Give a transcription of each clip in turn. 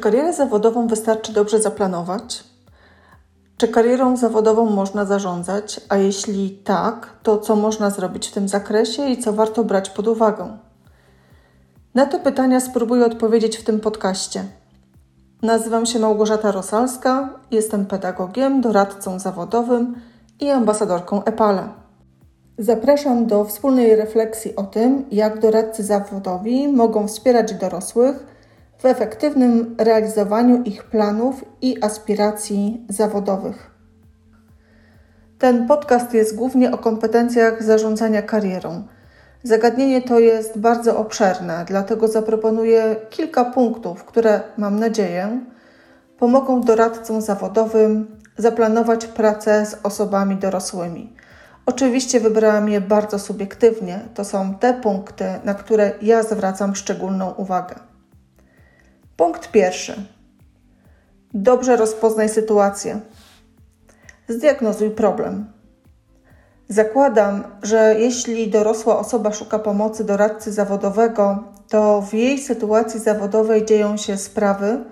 Karierę zawodową wystarczy dobrze zaplanować? Czy karierą zawodową można zarządzać? A jeśli tak, to co można zrobić w tym zakresie i co warto brać pod uwagę? Na te pytania spróbuję odpowiedzieć w tym podcaście. Nazywam się Małgorzata Rosalska, jestem pedagogiem, doradcą zawodowym i ambasadorką EPALE. Zapraszam do wspólnej refleksji o tym, jak doradcy zawodowi mogą wspierać dorosłych w efektywnym realizowaniu ich planów i aspiracji zawodowych. Ten podcast jest głównie o kompetencjach zarządzania karierą. Zagadnienie to jest bardzo obszerne, dlatego zaproponuję kilka punktów, które mam nadzieję pomogą doradcom zawodowym zaplanować pracę z osobami dorosłymi. Oczywiście wybrałam je bardzo subiektywnie. To są te punkty, na które ja zwracam szczególną uwagę. Punkt pierwszy. Dobrze rozpoznaj sytuację. Zdiagnozuj problem. Zakładam, że jeśli dorosła osoba szuka pomocy doradcy zawodowego, to w jej sytuacji zawodowej dzieją się sprawy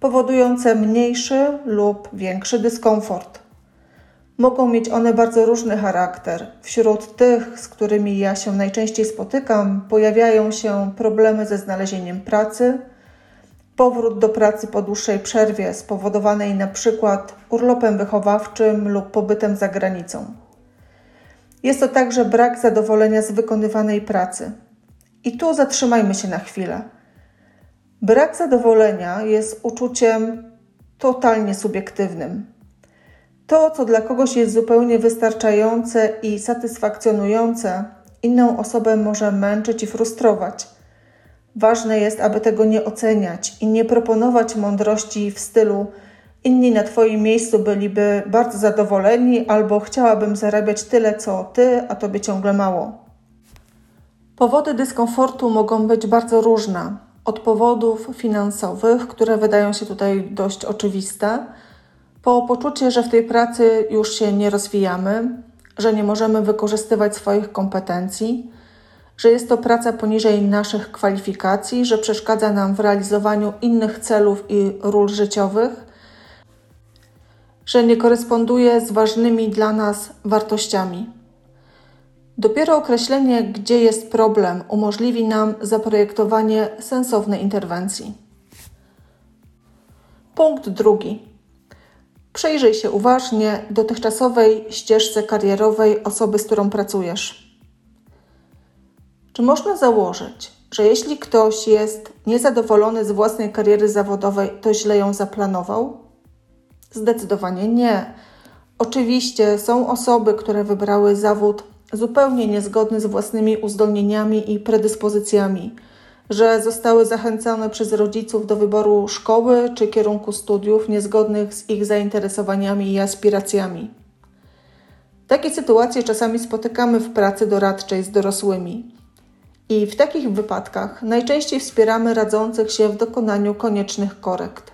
powodujące mniejszy lub większy dyskomfort. Mogą mieć one bardzo różny charakter. Wśród tych, z którymi ja się najczęściej spotykam, pojawiają się problemy ze znalezieniem pracy, powrót do pracy po dłuższej przerwie spowodowanej przykład urlopem wychowawczym lub pobytem za granicą. Jest to także brak zadowolenia z wykonywanej pracy. I tu zatrzymajmy się na chwilę. Brak zadowolenia jest uczuciem totalnie subiektywnym. To, co dla kogoś jest zupełnie wystarczające i satysfakcjonujące, inną osobę może męczyć i frustrować. Ważne jest, aby tego nie oceniać i nie proponować mądrości w stylu inni na Twoim miejscu byliby bardzo zadowoleni albo chciałabym zarabiać tyle co Ty, a Tobie ciągle mało. Powody dyskomfortu mogą być bardzo różne. Od powodów finansowych, które wydają się tutaj dość oczywiste, po poczucie, że w tej pracy już się nie rozwijamy, że nie możemy wykorzystywać swoich kompetencji, że jest to praca poniżej naszych kwalifikacji, że przeszkadza nam w realizowaniu innych celów i ról życiowych, że nie koresponduje z ważnymi dla nas wartościami. Dopiero określenie, gdzie jest problem, umożliwi nam zaprojektowanie sensownej interwencji. Punkt drugi. Przejrzyj się uważnie dotychczasowej ścieżce karierowej osoby, z którą pracujesz. Czy można założyć, że jeśli ktoś jest niezadowolony z własnej kariery zawodowej, to źle ją zaplanował? Zdecydowanie nie. Oczywiście są osoby, które wybrały zawód zupełnie niezgodny z własnymi uzdolnieniami i predyspozycjami, że zostały zachęcone przez rodziców do wyboru szkoły czy kierunku studiów niezgodnych z ich zainteresowaniami i aspiracjami. Takie sytuacje czasami spotykamy w pracy doradczej z dorosłymi. I w takich wypadkach najczęściej wspieramy radzących się w dokonaniu koniecznych korekt.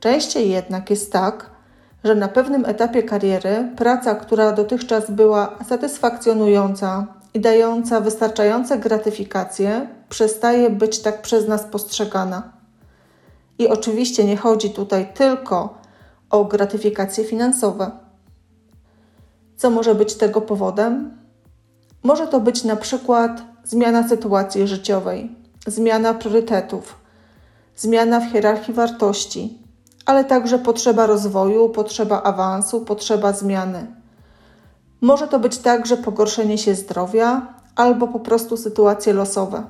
Częściej jednak jest tak, że na pewnym etapie kariery praca, która dotychczas była satysfakcjonująca i dająca wystarczające gratyfikacje, przestaje być tak przez nas postrzegana. I oczywiście nie chodzi tutaj tylko o gratyfikacje finansowe. Co może być tego powodem? Może to być na przykład zmiana sytuacji życiowej, zmiana priorytetów, zmiana w hierarchii wartości, ale także potrzeba rozwoju, potrzeba awansu, potrzeba zmiany. Może to być także pogorszenie się zdrowia albo po prostu sytuacje losowe.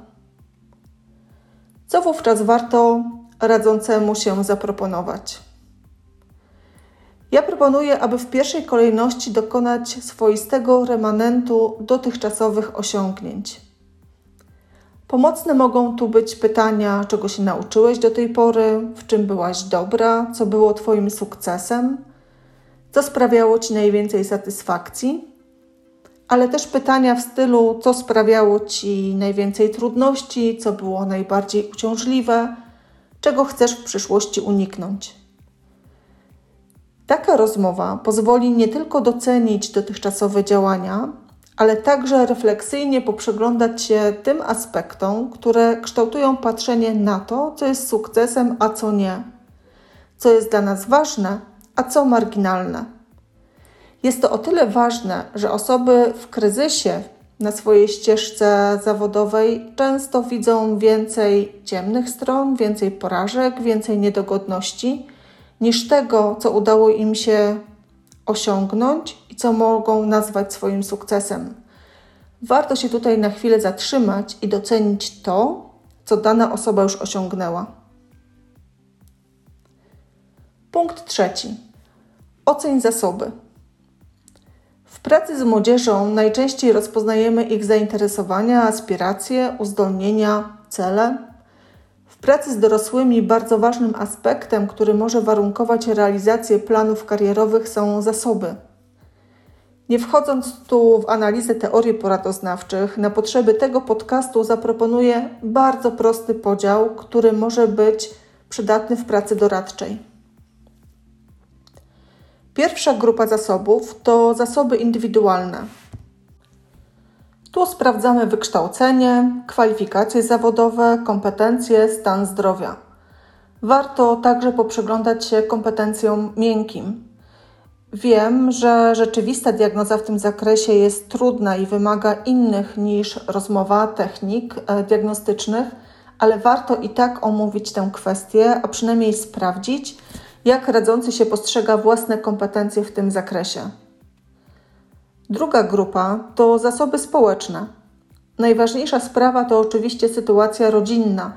Co wówczas warto radzącemu się zaproponować? Ja proponuję, aby w pierwszej kolejności dokonać swoistego remanentu dotychczasowych osiągnięć. Pomocne mogą tu być pytania, czego się nauczyłeś do tej pory, w czym byłaś dobra, co było Twoim sukcesem, co sprawiało Ci najwięcej satysfakcji, ale też pytania w stylu, co sprawiało Ci najwięcej trudności, co było najbardziej uciążliwe, czego chcesz w przyszłości uniknąć. Taka rozmowa pozwoli nie tylko docenić dotychczasowe działania, ale także refleksyjnie poprzyglądać się tym aspektom, które kształtują patrzenie na to, co jest sukcesem, a co nie, co jest dla nas ważne, a co marginalne. Jest to o tyle ważne, że osoby w kryzysie na swojej ścieżce zawodowej często widzą więcej ciemnych stron, więcej porażek, więcej niedogodności niż tego, co udało im się osiągnąć i co mogą nazwać swoim sukcesem. Warto się tutaj na chwilę zatrzymać i docenić to, co dana osoba już osiągnęła. Punkt trzeci. Oceń zasoby. W pracy z młodzieżą najczęściej rozpoznajemy ich zainteresowania, aspiracje, uzdolnienia, cele. Pracy z dorosłymi bardzo ważnym aspektem, który może warunkować realizację planów karierowych, są zasoby. Nie wchodząc tu w analizę teorii poradoznawczych, na potrzeby tego podcastu zaproponuję bardzo prosty podział, który może być przydatny w pracy doradczej. Pierwsza grupa zasobów to zasoby indywidualne. Tu sprawdzamy wykształcenie, kwalifikacje zawodowe, kompetencje, stan zdrowia. Warto także poprzyglądać się kompetencjom miękkim. Wiem, że rzeczywista diagnoza w tym zakresie jest trudna i wymaga innych niż rozmowa technik e, diagnostycznych, ale warto i tak omówić tę kwestię, a przynajmniej sprawdzić, jak radzący się postrzega własne kompetencje w tym zakresie. Druga grupa to zasoby społeczne. Najważniejsza sprawa to oczywiście sytuacja rodzinna,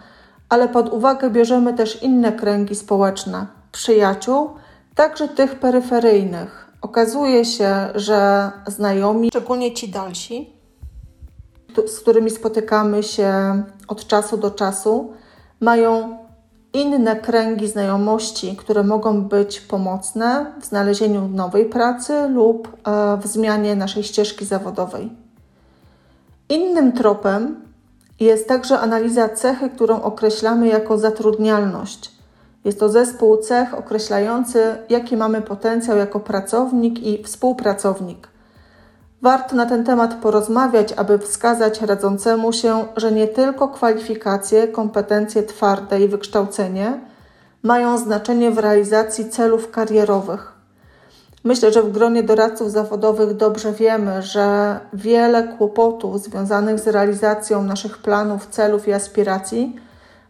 ale pod uwagę bierzemy też inne kręgi społeczne, przyjaciół, także tych peryferyjnych. Okazuje się, że znajomi, szczególnie ci dalsi, z którymi spotykamy się od czasu do czasu, mają inne kręgi znajomości, które mogą być pomocne w znalezieniu nowej pracy lub e, w zmianie naszej ścieżki zawodowej. Innym tropem jest także analiza cechy, którą określamy jako zatrudnialność. Jest to zespół cech określający, jaki mamy potencjał jako pracownik i współpracownik. Warto na ten temat porozmawiać, aby wskazać radzącemu się, że nie tylko kwalifikacje, kompetencje twarde i wykształcenie mają znaczenie w realizacji celów karierowych. Myślę, że w gronie doradców zawodowych dobrze wiemy, że wiele kłopotów związanych z realizacją naszych planów, celów i aspiracji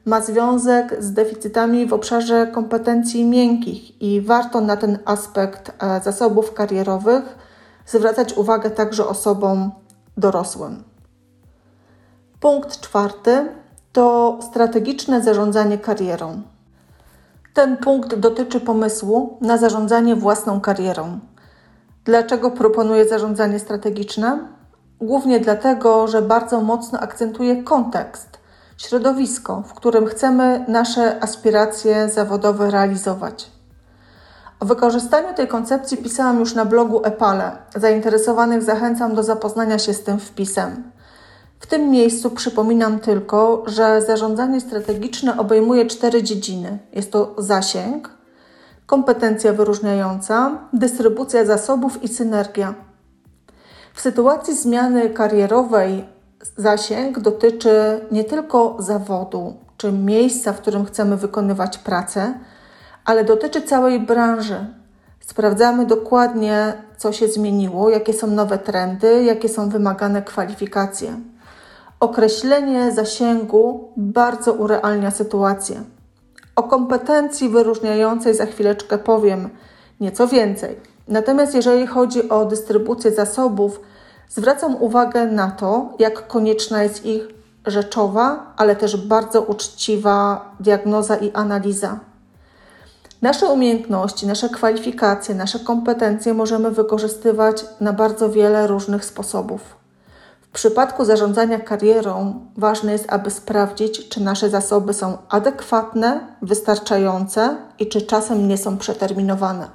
ma związek z deficytami w obszarze kompetencji miękkich i warto na ten aspekt e, zasobów karierowych zwracać uwagę także osobom dorosłym. Punkt czwarty to strategiczne zarządzanie karierą. Ten punkt dotyczy pomysłu na zarządzanie własną karierą. Dlaczego proponuję zarządzanie strategiczne? Głównie dlatego, że bardzo mocno akcentuje kontekst, środowisko, w którym chcemy nasze aspiracje zawodowe realizować. O wykorzystaniu tej koncepcji pisałam już na blogu Epale. Zainteresowanych zachęcam do zapoznania się z tym wpisem. W tym miejscu przypominam tylko, że zarządzanie strategiczne obejmuje cztery dziedziny: jest to zasięg, kompetencja wyróżniająca, dystrybucja zasobów i synergia. W sytuacji zmiany karierowej zasięg dotyczy nie tylko zawodu czy miejsca, w którym chcemy wykonywać pracę ale dotyczy całej branży. Sprawdzamy dokładnie, co się zmieniło, jakie są nowe trendy, jakie są wymagane kwalifikacje. Określenie zasięgu bardzo urealnia sytuację. O kompetencji wyróżniającej za chwileczkę powiem nieco więcej. Natomiast jeżeli chodzi o dystrybucję zasobów, zwracam uwagę na to, jak konieczna jest ich rzeczowa, ale też bardzo uczciwa diagnoza i analiza. Nasze umiejętności, nasze kwalifikacje, nasze kompetencje możemy wykorzystywać na bardzo wiele różnych sposobów. W przypadku zarządzania karierą ważne jest, aby sprawdzić, czy nasze zasoby są adekwatne, wystarczające i czy czasem nie są przeterminowane.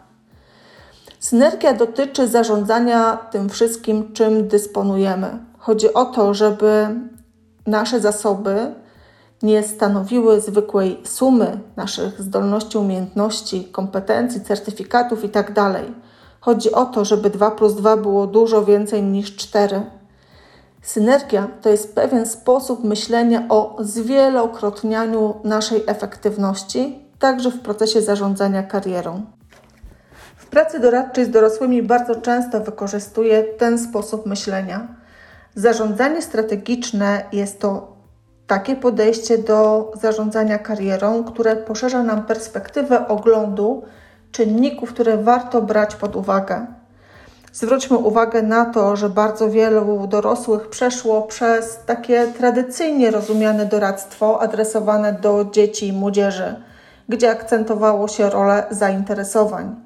Synergia dotyczy zarządzania tym wszystkim, czym dysponujemy. Chodzi o to, żeby nasze zasoby nie stanowiły zwykłej sumy naszych zdolności, umiejętności, kompetencji, certyfikatów itd. Tak Chodzi o to, żeby 2 plus 2 było dużo więcej niż 4. Synergia to jest pewien sposób myślenia o zwielokrotnianiu naszej efektywności, także w procesie zarządzania karierą. W pracy doradczej z dorosłymi bardzo często wykorzystuję ten sposób myślenia. Zarządzanie strategiczne jest to takie podejście do zarządzania karierą, które poszerza nam perspektywę oglądu czynników, które warto brać pod uwagę. Zwróćmy uwagę na to, że bardzo wielu dorosłych przeszło przez takie tradycyjnie rozumiane doradztwo adresowane do dzieci i młodzieży, gdzie akcentowało się rolę zainteresowań.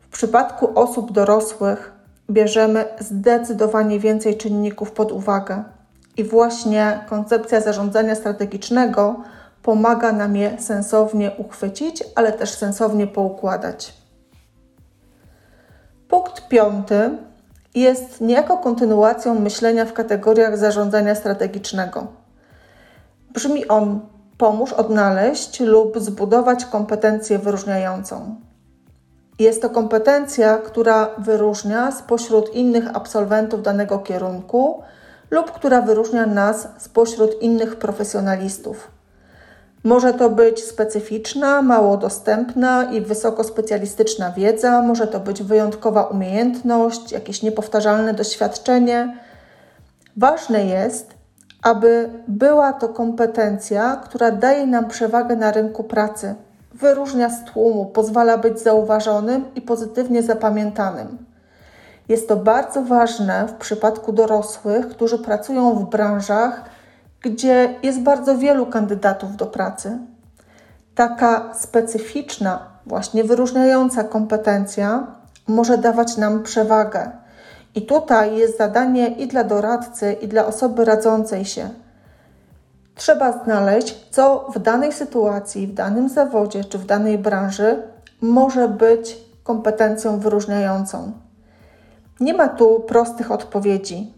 W przypadku osób dorosłych bierzemy zdecydowanie więcej czynników pod uwagę. I właśnie koncepcja zarządzania strategicznego pomaga nam je sensownie uchwycić, ale też sensownie poukładać. Punkt piąty jest niejako kontynuacją myślenia w kategoriach zarządzania strategicznego. Brzmi on: pomóż odnaleźć lub zbudować kompetencję wyróżniającą. Jest to kompetencja, która wyróżnia spośród innych absolwentów danego kierunku lub która wyróżnia nas spośród innych profesjonalistów. Może to być specyficzna, mało dostępna i wysoko specjalistyczna wiedza, może to być wyjątkowa umiejętność, jakieś niepowtarzalne doświadczenie. Ważne jest, aby była to kompetencja, która daje nam przewagę na rynku pracy, wyróżnia z tłumu, pozwala być zauważonym i pozytywnie zapamiętanym. Jest to bardzo ważne w przypadku dorosłych, którzy pracują w branżach, gdzie jest bardzo wielu kandydatów do pracy. Taka specyficzna, właśnie wyróżniająca kompetencja może dawać nam przewagę. I tutaj jest zadanie i dla doradcy, i dla osoby radzącej się. Trzeba znaleźć, co w danej sytuacji, w danym zawodzie czy w danej branży może być kompetencją wyróżniającą. Nie ma tu prostych odpowiedzi.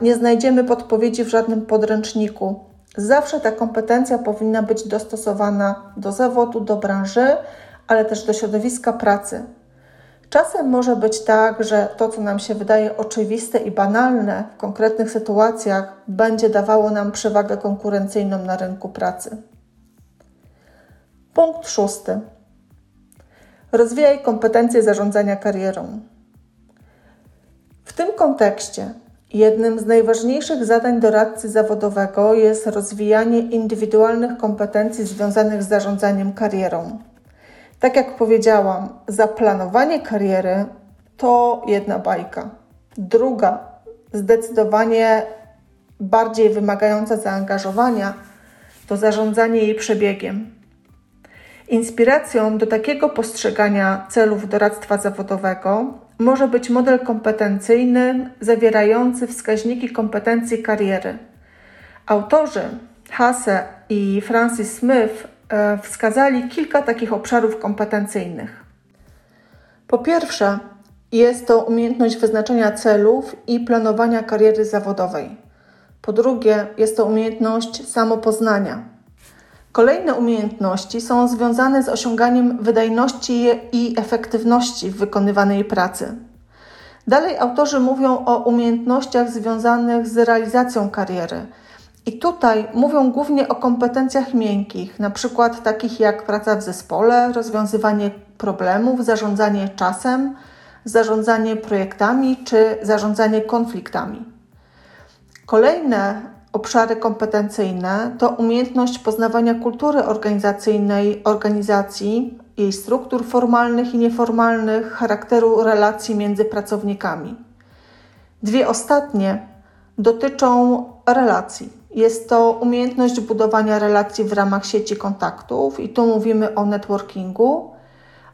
Nie znajdziemy podpowiedzi w żadnym podręczniku. Zawsze ta kompetencja powinna być dostosowana do zawodu, do branży, ale też do środowiska pracy. Czasem może być tak, że to, co nam się wydaje oczywiste i banalne w konkretnych sytuacjach, będzie dawało nam przewagę konkurencyjną na rynku pracy. Punkt szósty. Rozwijaj kompetencje zarządzania karierą. W tym kontekście jednym z najważniejszych zadań doradcy zawodowego jest rozwijanie indywidualnych kompetencji związanych z zarządzaniem karierą. Tak jak powiedziałam, zaplanowanie kariery to jedna bajka. Druga, zdecydowanie bardziej wymagająca zaangażowania, to zarządzanie jej przebiegiem. Inspiracją do takiego postrzegania celów doradztwa zawodowego może być model kompetencyjny zawierający wskaźniki kompetencji kariery. Autorzy Hasse i Francis Smith e, wskazali kilka takich obszarów kompetencyjnych. Po pierwsze, jest to umiejętność wyznaczenia celów i planowania kariery zawodowej. Po drugie, jest to umiejętność samopoznania. Kolejne umiejętności są związane z osiąganiem wydajności i efektywności w wykonywanej pracy. Dalej autorzy mówią o umiejętnościach związanych z realizacją kariery. I tutaj mówią głównie o kompetencjach miękkich, na przykład takich jak praca w zespole, rozwiązywanie problemów, zarządzanie czasem, zarządzanie projektami czy zarządzanie konfliktami. Kolejne obszary kompetencyjne to umiejętność poznawania kultury organizacyjnej organizacji, jej struktur formalnych i nieformalnych, charakteru relacji między pracownikami. Dwie ostatnie dotyczą relacji. Jest to umiejętność budowania relacji w ramach sieci kontaktów, i tu mówimy o networkingu.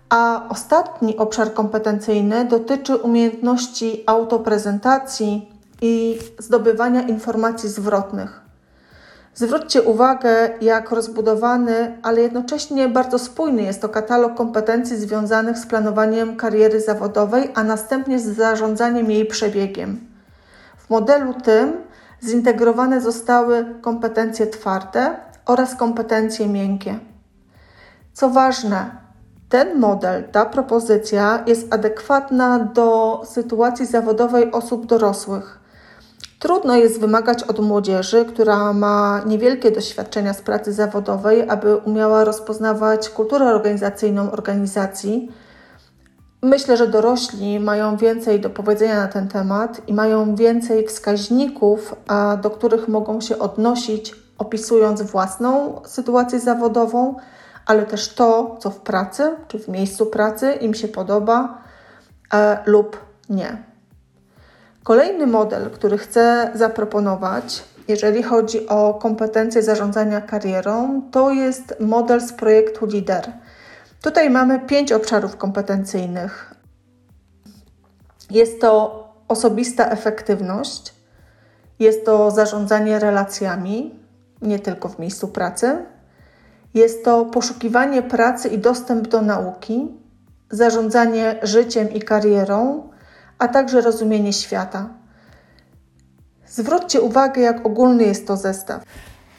A ostatni obszar kompetencyjny dotyczy umiejętności autoprezentacji, i zdobywania informacji zwrotnych. Zwróćcie uwagę, jak rozbudowany, ale jednocześnie bardzo spójny jest to katalog kompetencji związanych z planowaniem kariery zawodowej, a następnie z zarządzaniem jej przebiegiem. W modelu tym zintegrowane zostały kompetencje twarde oraz kompetencje miękkie. Co ważne, ten model, ta propozycja jest adekwatna do sytuacji zawodowej osób dorosłych Trudno jest wymagać od młodzieży, która ma niewielkie doświadczenia z pracy zawodowej, aby umiała rozpoznawać kulturę organizacyjną organizacji. Myślę, że dorośli mają więcej do powiedzenia na ten temat i mają więcej wskaźników, do których mogą się odnosić, opisując własną sytuację zawodową, ale też to, co w pracy czy w miejscu pracy im się podoba e, lub nie. Kolejny model, który chcę zaproponować, jeżeli chodzi o kompetencje zarządzania karierą, to jest model z projektu LIDER. Tutaj mamy pięć obszarów kompetencyjnych. Jest to osobista efektywność, jest to zarządzanie relacjami, nie tylko w miejscu pracy, jest to poszukiwanie pracy i dostęp do nauki, zarządzanie życiem i karierą, a także rozumienie świata. Zwróćcie uwagę, jak ogólny jest to zestaw.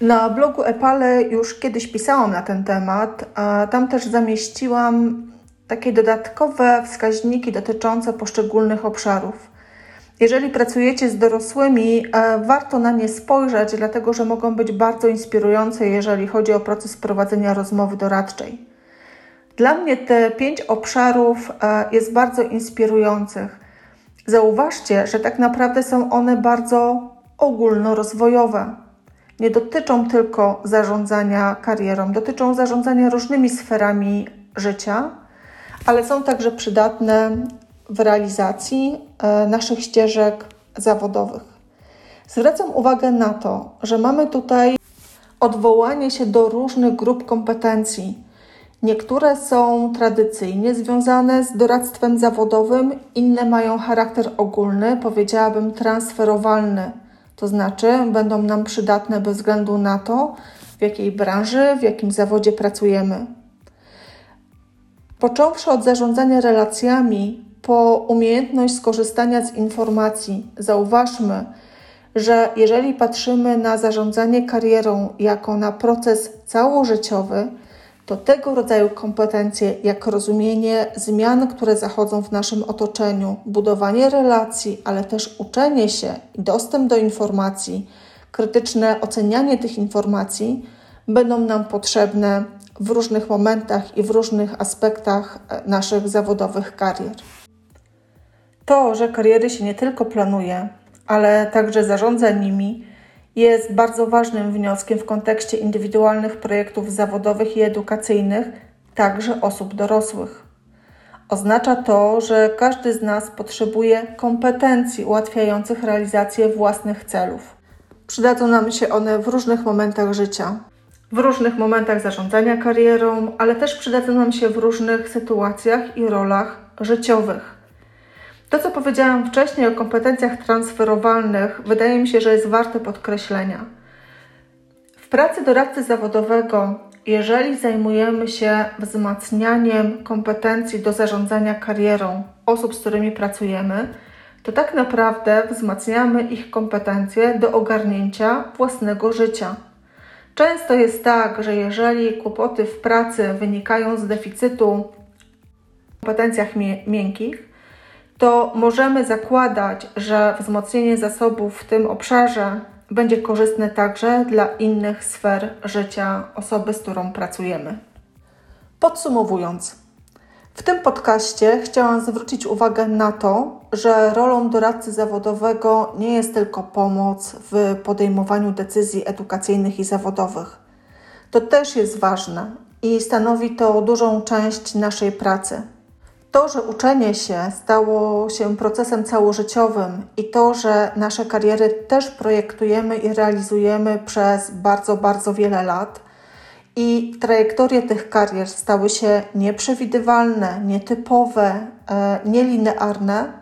Na blogu Epale już kiedyś pisałam na ten temat, a tam też zamieściłam takie dodatkowe wskaźniki dotyczące poszczególnych obszarów. Jeżeli pracujecie z dorosłymi, e, warto na nie spojrzeć, dlatego że mogą być bardzo inspirujące, jeżeli chodzi o proces prowadzenia rozmowy doradczej. Dla mnie te pięć obszarów e, jest bardzo inspirujących. Zauważcie, że tak naprawdę są one bardzo ogólnorozwojowe. Nie dotyczą tylko zarządzania karierą, dotyczą zarządzania różnymi sferami życia, ale są także przydatne w realizacji e, naszych ścieżek zawodowych. Zwracam uwagę na to, że mamy tutaj odwołanie się do różnych grup kompetencji. Niektóre są tradycyjnie związane z doradztwem zawodowym, inne mają charakter ogólny, powiedziałabym transferowalny, to znaczy będą nam przydatne bez względu na to, w jakiej branży, w jakim zawodzie pracujemy. Począwszy od zarządzania relacjami, po umiejętność skorzystania z informacji, zauważmy, że jeżeli patrzymy na zarządzanie karierą jako na proces całożyciowy, to tego rodzaju kompetencje, jak rozumienie zmian, które zachodzą w naszym otoczeniu, budowanie relacji, ale też uczenie się i dostęp do informacji, krytyczne ocenianie tych informacji, będą nam potrzebne w różnych momentach i w różnych aspektach e, naszych zawodowych karier. To, że kariery się nie tylko planuje, ale także zarządza nimi, jest bardzo ważnym wnioskiem w kontekście indywidualnych projektów zawodowych i edukacyjnych, także osób dorosłych. Oznacza to, że każdy z nas potrzebuje kompetencji ułatwiających realizację własnych celów. Przydadzą nam się one w różnych momentach życia, w różnych momentach zarządzania karierą, ale też przydadzą nam się w różnych sytuacjach i rolach życiowych. To, co powiedziałam wcześniej o kompetencjach transferowalnych, wydaje mi się, że jest warte podkreślenia. W pracy doradcy zawodowego, jeżeli zajmujemy się wzmacnianiem kompetencji do zarządzania karierą osób, z którymi pracujemy, to tak naprawdę wzmacniamy ich kompetencje do ogarnięcia własnego życia. Często jest tak, że jeżeli kłopoty w pracy wynikają z deficytu w kompetencjach miękkich, to możemy zakładać, że wzmocnienie zasobów w tym obszarze będzie korzystne także dla innych sfer życia osoby, z którą pracujemy. Podsumowując, w tym podcaście chciałam zwrócić uwagę na to, że rolą doradcy zawodowego nie jest tylko pomoc w podejmowaniu decyzji edukacyjnych i zawodowych. To też jest ważne i stanowi to dużą część naszej pracy. To, że uczenie się stało się procesem całożyciowym i to, że nasze kariery też projektujemy i realizujemy przez bardzo, bardzo wiele lat i trajektorie tych karier stały się nieprzewidywalne, nietypowe, e, nielinearne,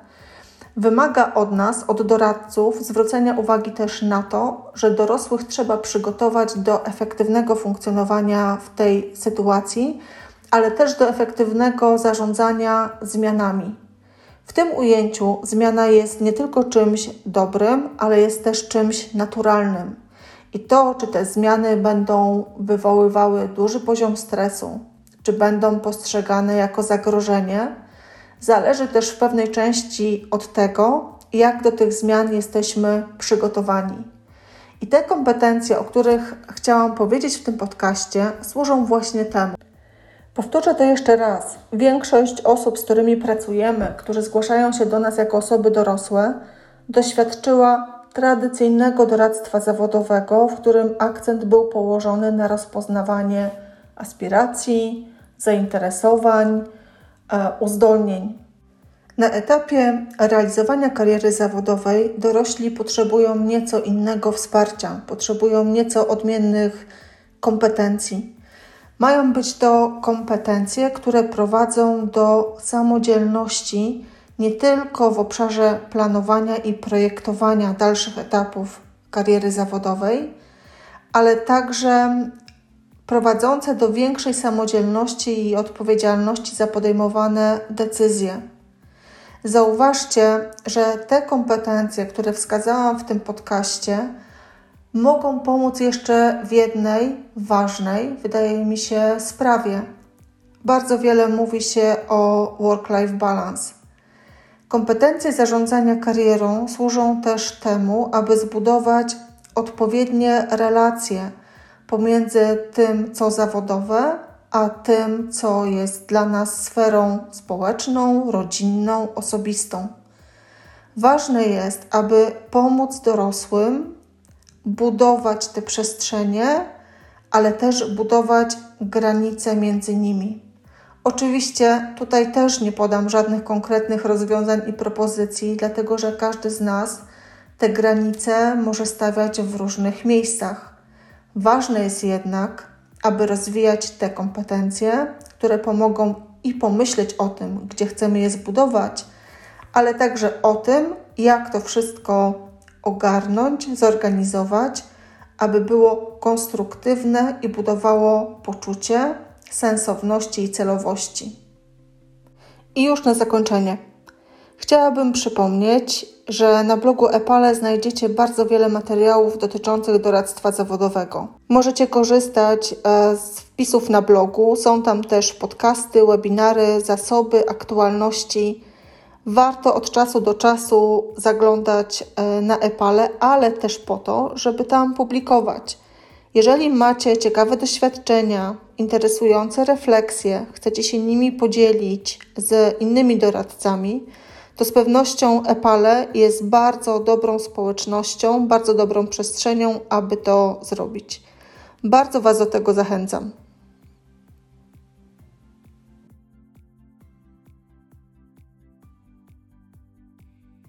wymaga od nas, od doradców, zwrócenia uwagi też na to, że dorosłych trzeba przygotować do efektywnego funkcjonowania w tej sytuacji ale też do efektywnego zarządzania zmianami. W tym ujęciu zmiana jest nie tylko czymś dobrym, ale jest też czymś naturalnym. I to, czy te zmiany będą wywoływały duży poziom stresu, czy będą postrzegane jako zagrożenie, zależy też w pewnej części od tego, jak do tych zmian jesteśmy przygotowani. I te kompetencje, o których chciałam powiedzieć w tym podcaście, służą właśnie temu. Powtórzę to jeszcze raz. Większość osób, z którymi pracujemy, którzy zgłaszają się do nas jako osoby dorosłe, doświadczyła tradycyjnego doradztwa zawodowego, w którym akcent był położony na rozpoznawanie aspiracji, zainteresowań, e, uzdolnień. Na etapie realizowania kariery zawodowej dorośli potrzebują nieco innego wsparcia, potrzebują nieco odmiennych kompetencji. Mają być to kompetencje, które prowadzą do samodzielności nie tylko w obszarze planowania i projektowania dalszych etapów kariery zawodowej, ale także prowadzące do większej samodzielności i odpowiedzialności za podejmowane decyzje. Zauważcie, że te kompetencje, które wskazałam w tym podcaście, mogą pomóc jeszcze w jednej ważnej, wydaje mi się, sprawie. Bardzo wiele mówi się o work-life balance. Kompetencje zarządzania karierą służą też temu, aby zbudować odpowiednie relacje pomiędzy tym, co zawodowe, a tym, co jest dla nas sferą społeczną, rodzinną, osobistą. Ważne jest, aby pomóc dorosłym budować te przestrzenie, ale też budować granice między nimi. Oczywiście tutaj też nie podam żadnych konkretnych rozwiązań i propozycji, dlatego że każdy z nas te granice może stawiać w różnych miejscach. Ważne jest jednak, aby rozwijać te kompetencje, które pomogą i pomyśleć o tym, gdzie chcemy je zbudować, ale także o tym, jak to wszystko ogarnąć, zorganizować, aby było konstruktywne i budowało poczucie sensowności i celowości. I już na zakończenie. Chciałabym przypomnieć, że na blogu Epale znajdziecie bardzo wiele materiałów dotyczących doradztwa zawodowego. Możecie korzystać e, z wpisów na blogu, są tam też podcasty, webinary, zasoby, aktualności. Warto od czasu do czasu zaglądać e, na Epale, ale też po to, żeby tam publikować. Jeżeli macie ciekawe doświadczenia, interesujące refleksje, chcecie się nimi podzielić z innymi doradcami, to z pewnością Epale jest bardzo dobrą społecznością, bardzo dobrą przestrzenią, aby to zrobić. Bardzo Was do tego zachęcam.